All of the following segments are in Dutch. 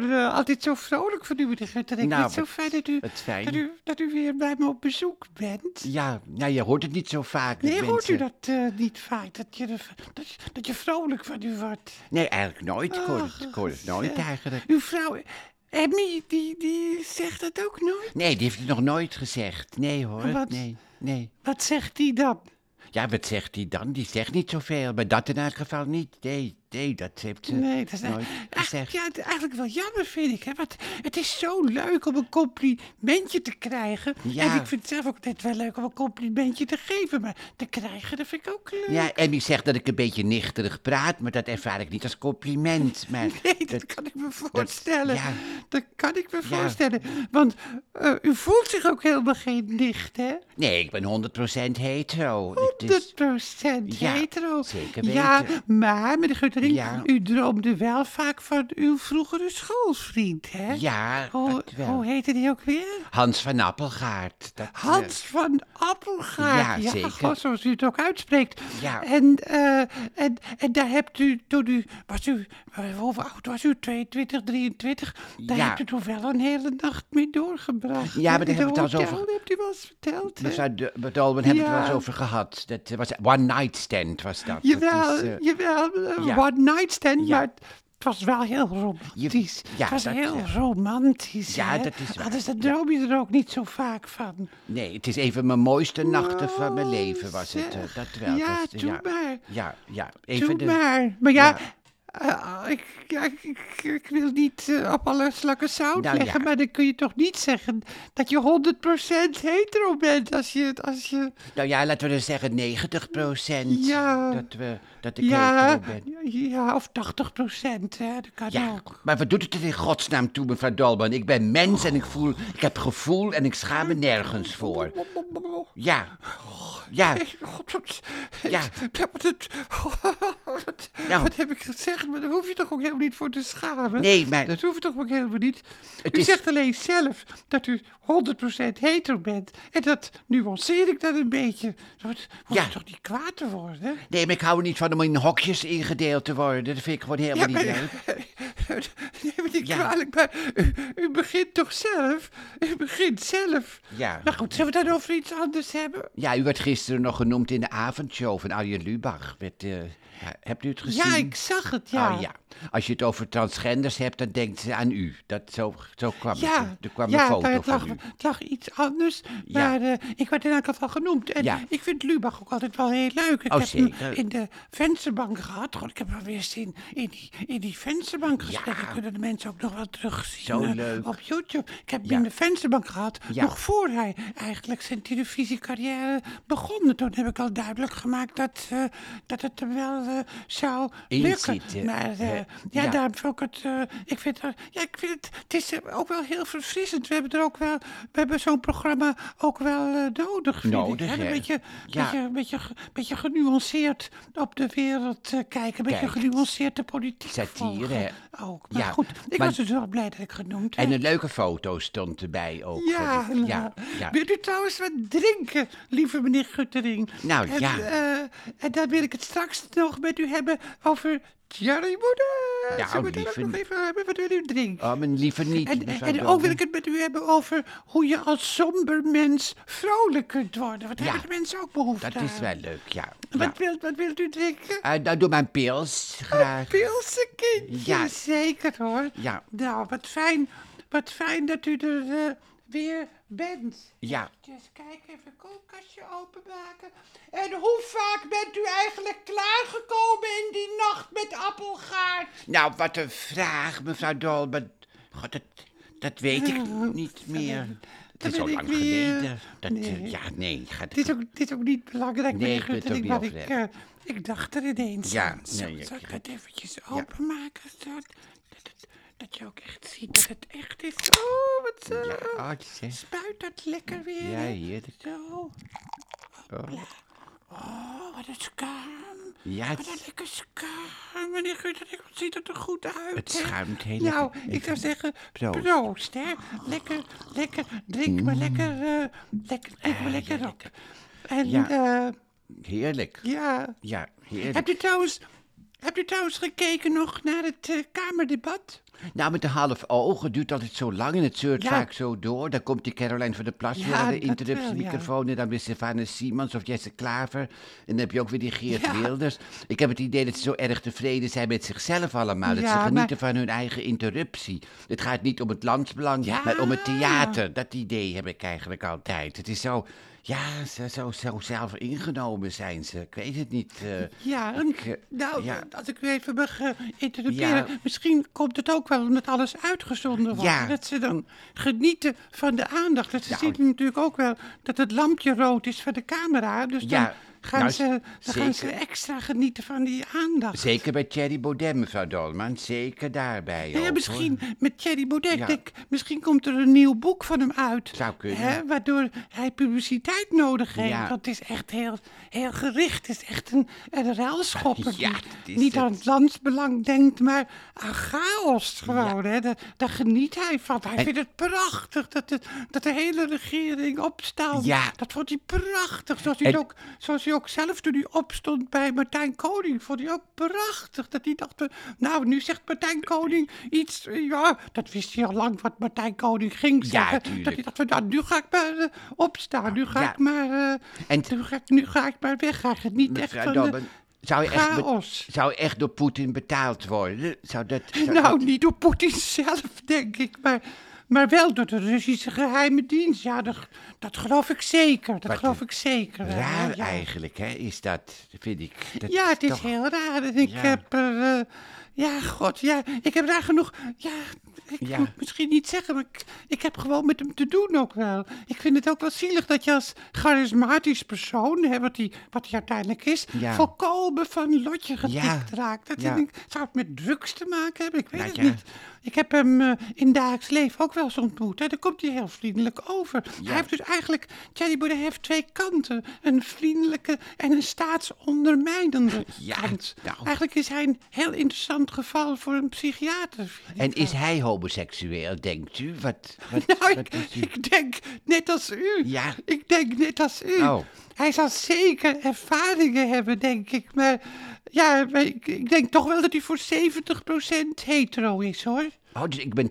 word eh, altijd zo vrolijk van u, meneer Guttering. Nou, het zo fijn dat u, fijn. Dat, u, dat u weer bij me op bezoek bent. Ja, nou, je hoort het niet zo vaak. dat Nee, hoort u dat eh, niet vaak? Dat je, dat, je- dat je vrolijk van u wordt. Nee, eigenlijk nooit. Ik hoor het, Ach, ik hoor het nooit ja. eigenlijk. Uw vrouw, Emmy, die, die zegt dat ook nooit. Nee, die heeft het nog nooit gezegd. Nee hoor, Wat? nee, nee. Wat zegt die dan? Ja, wat zegt hij dan? Die zegt niet zoveel, maar dat in elk geval niet. Nee, nee, dat heeft ze Nee, dat is nooit gezegd. ja, eigenlijk wel jammer, vind ik. Hè? Want het is zo leuk om een complimentje te krijgen. Ja. En ik vind het zelf ook net wel leuk om een complimentje te geven. Maar te krijgen, dat vind ik ook leuk. Ja, Emmy zegt dat ik een beetje nichterig praat, maar dat ervaar ik niet als compliment. Maar Nee, dat kan ik me voorstellen. ja. Dat kan ik me Ja. voorstellen. Want eh, u voelt zich ook helemaal geen nicht, hè? Nee, ik ben 100% hetero. Het 100 is- procent Ja, hetero. zeker Ja, weten. maar meneer Ja. u droomde wel vaak van uw vroegere schoolvriend, hè? Ja, Hoe, hoe heette die ook weer? Hans van Appelgaard. Dat, eh, Hans van Appelgaard. Ja, zeker. zoals u het ook uitspreekt. Ja. En, eh, en, en daar hebt u, toen u, was u, hoe oud was u? 22, 23? Daar Ja. hebt u toch wel een hele nacht mee doorgebracht. Ja, maar daar hebben we het al over- hebt u wel eens verteld? Mevrouw de, hebben we het wel eens over gehad. Dat was one night stand was dat. Jawel, dat is, jawel, eh, one night stand, Ja. maar het was wel heel romantisch. ja, het was dat, heel eh, romantisch, ja, hè? dat is waar. Anders dan droom je er ook niet zo vaak van. Nee, het is een van mijn mooiste nachten van mijn leven was het. eh, dat wel. Ja, dat maar. Ja, ja. Even Doe de, maar. Maar ja, Ja. eh, ik, ja, ik, ik, ik wil niet eh, op alle slakken zout Nou, leggen, ja. maar dan kun je toch niet zeggen dat je 100% hetero bent als je... Als je Nou ja, laten we dan zeggen 90 procent. Ja. Dat, we, dat ik ja, hetero ben. ja, of 80%, hè, dat kan Ja, ook. maar wat doet het er in godsnaam toe, mevrouw Dolman? Ik ben mens en ik voel, ik heb gevoel en ik schaam me nergens voor. Ja, ja, Ja. Nou. wat heb ik gezegd? Maar daar hoef je toch ook helemaal niet voor te schamen? Nee, maar- Dat hoeft toch ook helemaal niet? Het u is- zegt alleen zelf dat u 100% hetero bent. En dat nuanceer ik dan een beetje. Dat Ja. je toch niet kwaad te worden? nee, maar ik hou er niet van om in hokjes ingedeeld te worden. Dat vind ik gewoon helemaal niet leuk. neem me niet Ja. kwalijk, maar u, u begint toch zelf? U begint zelf. Ja. Nou goed, zullen we dan over iets anders hebben? Ja, u werd gisteren nog genoemd in de avondshow van Arjen Lubach. Werd, eh, ja, hebt u het gezien? Ja, ik zag het, ja. Oh, ja. Als je het over transgenders hebt, dan denkt ze aan u. Dat, zo, zo kwam Ja, het. Er kwam ja een foto van lag, u. het lag iets anders, Ja. maar eh, ik werd in elk geval genoemd. En Ja. ik vind Lubach ook altijd wel heel leuk. Ik Oh, heb hem in de vensterbank gehad. God, ik heb hem weer eens in, in, die, in die vensterbank. Kunnen de mensen ook nog wel terugzien Zo eh, leuk. op YouTube. Ik heb hem in de vensterbank gehad, Ja. nog voor hij eigenlijk zijn televisiecarrière begon. Toen heb ik al duidelijk gemaakt dat, eh, dat het hem wel zou lukken. Maar? Ja, Ja. daarom vond ik het, eh, ik vind, het- ja, ik vind het, het is eh, ook wel heel verfrissend. We hebben er ook wel, we hebben zo'n programma ook wel eh, nodig, Nodig? Een beetje, Ja. beetje, beetje, beetje genuanceerd op de wereld eh, kijken. Een beetje genuanceerd de politiek satire? Ook, maar goed, ik maar- was dus wel blij dat ik genoemd En een leuke foto stond erbij ook. Ja, ja, ja. Wilt u trouwens wat drinken, lieve meneer Guttering? Nou, en, ja. eh, en dan wil ik het straks nog met u hebben over Thierry Moeder. Nou, Zullen we het lieve- ook nog even hebben? Wat wil u drinken? Oh, maar liever niet. En, ook wil ik het met u hebben over hoe je als somber mens vrolijk kunt worden. Daar Ja. hebben de mensen ook behoefte Dat is aan. wel leuk, ja. ja. Wat, wilt, wat wilt u drinken? Eh, nou, doe maar een pils, graag. Pilsenkindje, Ja. zeker hoor. Ja. Nou, wat fijn, wat fijn dat u er eh, weer bent. Ja. Even kijken, even een koelkastje openmaken. En hoe vaak bent u eigenlijk klaargekomen in die nacht met appelgaard? Nou, wat een vraag, mevrouw Dolman. God, dat, dat weet ik niet meer. Het is ik lang geleden. Dat, eh, Nee. ja, nee. Gaat, Dit is ook, dit is ook niet belangrijk, Nee, ik weet het ook niet ik, eh, ik dacht er ineens Ja, nee, ik- zal ik het eventjes openmaken? Dat, je ook echt ziet dat het echt is. Oh, wat eh, ja, spuit dat lekker weer. Ja, heerlijk. Zo. Oh. Oh, wat een schuim. Ja, Wat een lekker schuim, meneer Guttering. Wat ziet het er goed uit, het hè? schuimt heel Nou, lekker. ik zou zeggen, Proost. proost, hè. Lekker, lekker, drink maar lekker, eh, lekker, drink maar Ah, lekker ja, op. En, Ja. ja. Heerlijk. ja. Ja, heerlijk. Hebt u trouwens, hebt u trouwens gekeken nog naar het eh, Kamerdebat? Nou, met een half oog. Het duurt altijd zo lang en het zeurt Ja. vaak zo door. Dan komt die Caroline van der Plas Ja, weer aan de interruptiemicrofoon. En dan weer Stefane Simons of Jesse Klaver. En dan heb je ook weer die Geert Ja. Wilders. Ik heb het idee dat ze zo erg tevreden zijn met zichzelf allemaal. Dat Ja, ze maar- genieten van hun eigen interruptie. Het gaat niet om het landsbelang, Ja. maar om het theater. Dat idee heb ik eigenlijk altijd. Het is zo... Ja, zo, zo, zo zelf ingenomen zijn ze. Ik weet het niet. eh. Ja, Ik, eh, nou, ja. als ik u even mag eh. Ja. Misschien komt het ook wel omdat alles uitgezonden wordt. Ja. Dat ze dan genieten van de aandacht. Dat ze Nou. zien natuurlijk ook wel dat het lampje rood is van de camera. Dus dan, gaan, nou, ze, dan gaan ze extra genieten van die aandacht. Zeker bij Thierry Baudet, mevrouw Dolman. Zeker daarbij Ja, ook, hoor. misschien met Thierry Baudet. Ja. denk, misschien komt er een nieuw boek van hem uit. Zou kunnen. Hè, waardoor hij publiciteit nodig heeft. Ja. Want het is echt heel, heel gericht. Het is echt een, een ruilschopper. Ja, die niet aan het. het landsbelang denkt, maar aan chaos gewoon. Hè. Daar, daar geniet hij van. Hij En- vindt het prachtig dat de, dat de hele regering opstaat. Dat vond hij prachtig. Zoals hij, En- het ook, zoals hij ook zelf toen hij opstond bij Martijn Koning. Vond hij ook prachtig. Dat hij dacht, nou nu zegt Martijn Koning iets. Ja, dat wist hij al lang wat Martijn Koning ging Ja, zeggen. tuurlijk. dat hij dacht, nou, nu ga ik maar eh, opstaan. Nu ga Ja. ik maar... eh, En- nu, ga ik, nu ga ik maar weg. Hij geniet echt van zou je, echt zou je echt door Poetin betaald worden? Zou dat... zou Nou, dat- niet door Poetin zelf, denk ik, maar, maar wel door de Russische geheime dienst. Ja, dat, dat geloof ik zeker. Dat Wat geloof ik zeker. Raar ja. eigenlijk, hè? Is dat, vind ik. Dat Ja, het is toch- heel raar. En ik Ja. heb er. eh, ja, god, ja. Ik heb daar genoeg. Ja, ik Ja. moet het misschien niet zeggen, maar ik, ik heb gewoon met hem te doen ook wel. Ik vind het ook wel zielig dat je als charismatisch persoon, hè, wat hij wat uiteindelijk is, Ja. volkomen van lotje getikt raakt. Dat Ja. ik, zou het met drugs te maken hebben? Ik weet Nou het niet. Ik heb hem eh, in dagelijks leven ook wel eens ontmoet. Hè. Daar komt hij heel vriendelijk over. Hij heeft dus eigenlijk, Thierry Baudet heeft twee kanten. Een vriendelijke en een staatsondermijnende kant. nou. Eigenlijk is hij een heel interessant geval voor een psychiater. En is hij homoseksueel, denkt u? Wat, wat, Nou, wat ik, is u? ik denk net als u. Ja. Ik denk net als u. Oh. Hij zal zeker ervaringen hebben, denk ik. Maar ja, maar ik, ik denk toch wel dat hij voor 70% hetero is, hoor. Oh, dus ik ben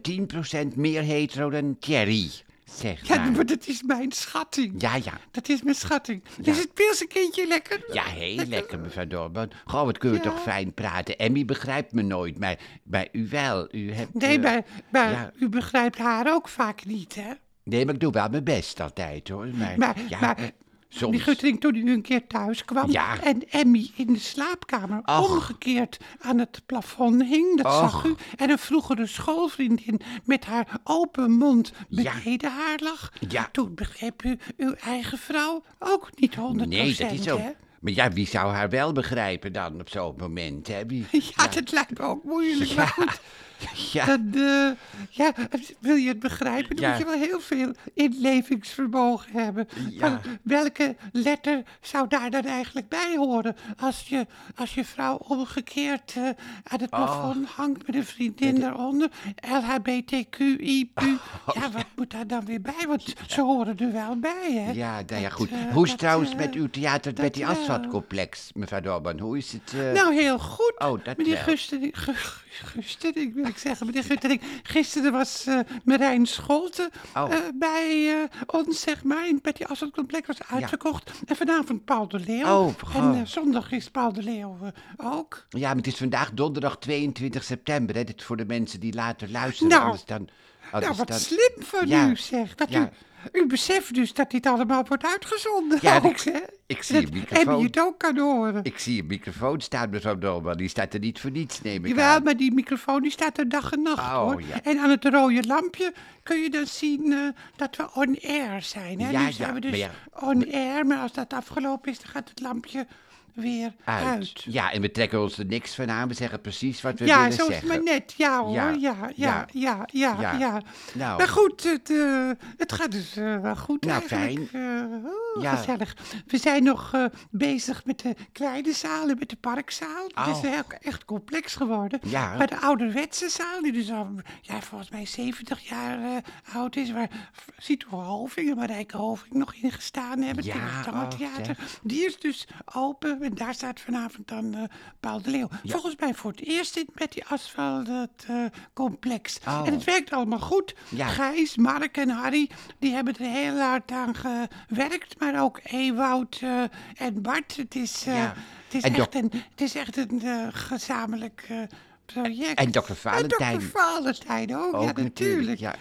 10% meer hetero dan Thierry, zeg Ja, maar. maar dat is mijn schatting. Ja, ja. Dat is mijn schatting. Ja. Is het pilsenkindje lekker? Ja, heel lekker, mevrouw Dorban. Goh, wat we Ja. toch fijn praten. Emmy begrijpt me nooit, maar bij u wel. U hebt, Nee, eh, maar, maar ja. u begrijpt haar ook vaak niet, hè? Nee, maar ik doe wel mijn best altijd, hoor. Maar, Maar, ja, maar eh, die soms... Guttering, toen hij een keer thuis kwam Ja. en Emmy in de slaapkamer omgekeerd aan het plafond hing, dat zag u. En een vroegere schoolvriendin met haar open mond Ja. beneden haar lag. Ja. Toen begreep u uw eigen vrouw ook niet 100%, Nee, dat is zo. hè? Maar ja, wie zou haar wel begrijpen dan op zo'n moment, hè? Wie, Ja, dat lijkt me ook moeilijk. Maar goed, ja. dan, eh, ja, wil je het begrijpen, dan Ja. moet je wel heel veel inlevingsvermogen hebben. Ja. Van welke letter zou daar dan eigenlijk bij horen? Als je, als je vrouw omgekeerd eh, aan het plafond hangt met een vriendin daaronder. LHBTQIP. ja, wat moet daar dan weer bij? Want ze horen er wel bij, hè? Ja, nou ja, goed. eh, Hoe is dat, trouwens met uw theater dat Betty wel. Asphalt-complex, mevrouw Dorban? Hoe is het? Nou, heel goed. Oh, dat meneer wel. Gustering, Gu- Gustering wil ik zeggen. Meneer Gustering, gisteren was eh Marijn Scholten Oh. eh, bij eh, ons, zeg maar, in het Asselt Complex was uitverkocht. En vanavond Paul de Leeuw. Oh, en zondag is Paul de Leeuw ook. Ja, maar het is vandaag donderdag 22 september, hè? Dit is voor de mensen die later luisteren. Nou. Dan... Nou, wat dan... slim van Ja. u, zeg. Dat Ja. u, u beseft dus dat dit allemaal wordt uitgezonden. Ja, ook, ik- ik zie Dat een microfoon. Emmy het ook kan horen. Ik zie een microfoon staan, mevrouw Dorban. Die staat er niet voor niets, neem ik Jawel, aan. maar die microfoon die staat er dag en nacht Oh, hoor. ja. En aan het rode lampje kun je dan zien eh, dat we on air zijn. Hè? Ja, nu zijn ja, we dus maar ja. on air, maar als dat afgelopen is, dan gaat het lampje weer uit. Uit. Ja, en we trekken ons er niks van aan. We zeggen precies wat we Ja, willen zo is zeggen. het maar net. Ja hoor, Ja, ja, ja, ja, ja, ja, ja. ja. Nou. Maar goed, het, eh, het gaat dus eh, wel goed Nou, eigenlijk. Oh, Ja. Gezellig. We zijn nog bezig met de kleine zalen, met de parkzaal. Het is Oh. echt complex geworden. Ja. Maar de ouderwetse zaal, die dus al ja, volgens mij 70 jaar oud is, waar Cito Hoving en Marijke Hoving nog in gestaan hebben, Ja, het oh, zeg. die is dus open En daar staat vanavond dan eh, Paul de Leeuw. Volgens mij voor het eerst in met die asfalt het, eh, complex. Oh. En het werkt allemaal goed. Ja. Gijs, Mark en Harry, die hebben er heel hard aan gewerkt. Maar ook Ewout eh, en Bart. Het is, eh, Ja. het is, En echt, een, het is echt een gezamenlijk project. En dokter Valentijn. En dokter Valentijn ook, Ook ja natuurlijk. Ja.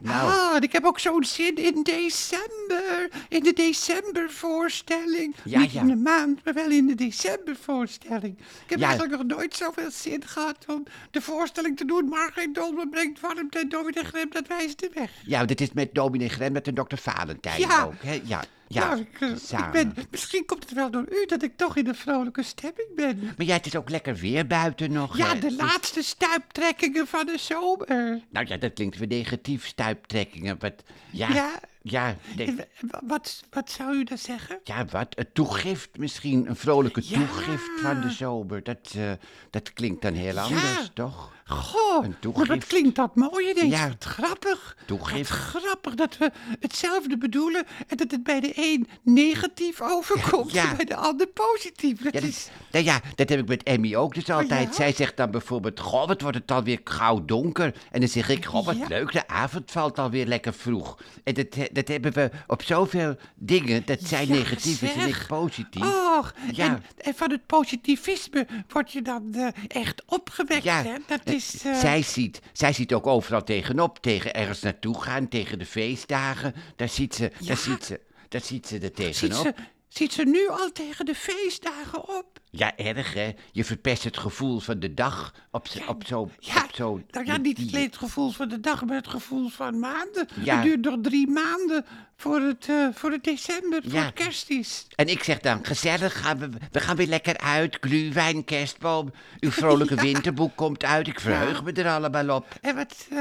Nou, Ah, ik heb ook zo'n zin in december. In de decembervoorstelling. Ja, Niet ja. in de maand, maar wel in de decembervoorstelling. Ik heb Ja. eigenlijk nog nooit zoveel zin gehad om de voorstelling te doen. Maar geen dolmen brengt warmte en Dominee Grem, dat wijst de weg. ja, dit is met dominee Grem met en dokter Valentijn ook. Hè? Ja, ja nou, ik, eh, ik ben, misschien komt het wel door u dat ik toch in een vrolijke stemming ben. Maar ja, het is ook lekker weer buiten nog. Ja, hè? de laatste stuiptrekkingen van de zomer. Nou ja, dat klinkt weer negatief, stuiptrekkingen. Wat, ja, Ja. Ja, de- wa- Wat, wat zou u dan zeggen? ja, wat? Een toegift misschien, een vrolijke Ja. toegift van de zomer. Dat, eh, dat klinkt dan heel anders, toch? Goh, Een maar toegift. wat klinkt dat mooi ineens. Ja. Wat grappig. Toegift. Wat grappig dat we hetzelfde bedoelen en dat het bij de een negatief overkomt Ja. en bij de ander positief. Dat dat, is, nou ja, dat heb ik met Emmy ook dus altijd. ja? Zij zegt dan bijvoorbeeld, goh, wat wordt het alweer gauw donker. En dan zeg ik, goh, wat leuk, de avond valt alweer lekker vroeg. En dat, dat hebben we op zoveel dingen, dat zij Ja, negatief is en ik positief. Och, Ja. en, en van het positivisme word je dan eh, echt opgewekt. Ja, hè? Dat is, eh, zij, ziet, zij ziet ook overal tegenop, tegen ergens naartoe gaan, tegen de feestdagen. Daar ziet ze, daar ziet ze, daar ziet ze er ziet, tegenop. ze, ziet ze nu al tegen de feestdagen op? Ja, erg hè. Je verpest het gevoel van de dag op zo, op zo, Ja, zo nou ja, niet alleen het gevoel van de dag, maar het gevoel van maanden. Ja. Het duurt nog drie maanden voor het, eh, voor het december, voor het kerst is. En ik zeg dan, gezellig, gaan we, we gaan weer lekker uit. Glühwein, kerstboom, uw vrolijke winterboek komt uit. Ik verheug me er allemaal op. En wat, eh,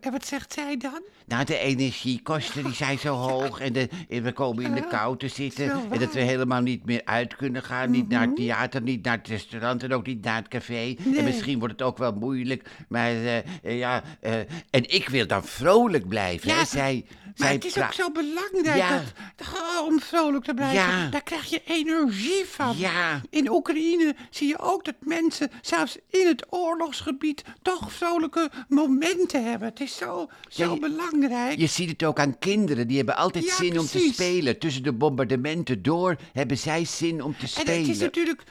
en wat zegt zij dan? Nou, de energiekosten die zijn zo hoog en, de, en we komen in de kou te zitten. En dat we helemaal niet meer uit kunnen gaan. Niet naar het theater, niet naar het restaurant en ook niet naar het café. En misschien wordt het ook wel moeilijk. Maar eh, eh, ja, eh, en ik wil dan vrolijk blijven. hè. Zij, maar zij het is ook zo belangrijk Ja. dat, dat- om vrolijk te blijven. Ja. Daar krijg je energie van. Ja. In Oekraïne zie je ook dat mensen, zelfs in het oorlogsgebied, toch vrolijke momenten hebben. Het is zo, zo Ja, je- belangrijk. Je ziet het ook aan kinderen, die hebben altijd Ja, zin om te spelen. Tussen de bombardementen door hebben zij zin om te En spelen. het is natuurlijk.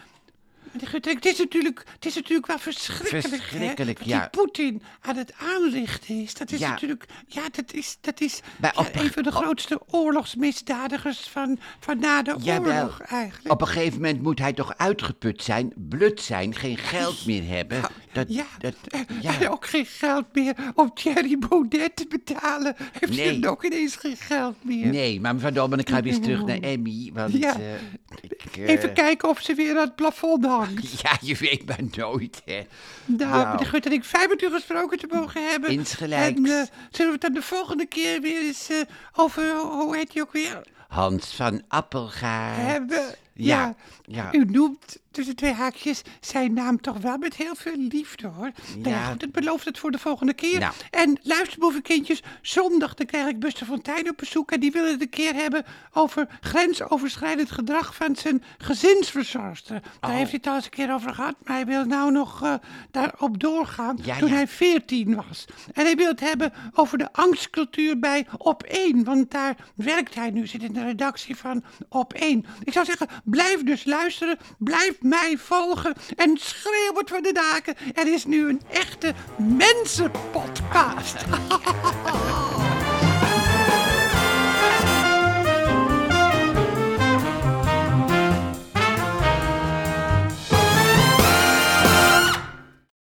Het is natuurlijk, het is natuurlijk wel verschrikkelijk. Verschrikkelijk, ja. die Poetin aan het aanrichten is. Dat is Ja. natuurlijk. Ja, dat is, dat is ja, op- een van de grootste oorlogsmisdadigers van, van na de Jawel. oorlog eigenlijk. Op een gegeven moment moet hij toch uitgeput zijn, blut zijn, geen geld meer hebben. Dat, ja, dat, ja. en ook geen geld meer om Thierry Baudet te betalen. Heeft Nee. hij dan ook ineens geen geld meer? Nee, maar mevrouw Dolman, ik ga weer terug naar Emmy. Want Ja. eh, ik, eh, Even kijken of ze weer aan het plafond hangt. Ja, je weet maar nooit, hè. Nou, Nou. gut dat ik fijn met u gesproken te mogen hebben. Insgelijks. En eh, zullen we het dan de volgende keer weer eens over, hoe heet hij ook weer, Hans van Appelgaard. hebben? Ja, ja. U noemt tussen twee haakjes zijn naam toch wel met heel veel liefde, hoor. Nou ja, goed, ik beloof het voor de volgende keer. Nou. En luisterboevenkindjes, zondag dan krijg ik Buster Fontijn op bezoek... en die wil het een keer hebben over grensoverschrijdend gedrag van zijn gezinsverzorgster. Daar Oh. heeft hij het al eens een keer over gehad, maar hij wil nou nog eh, daarop doorgaan Ja, toen ja. hij 14 was. En hij wil het hebben over de angstcultuur bij Op 1, want daar werkt hij nu, zit in de redactie van Op 1. Ik zou zeggen, blijf dus luisteren, blijf mij volgen en schreeuw het van de daken. Er is nu een echte mensenpodcast.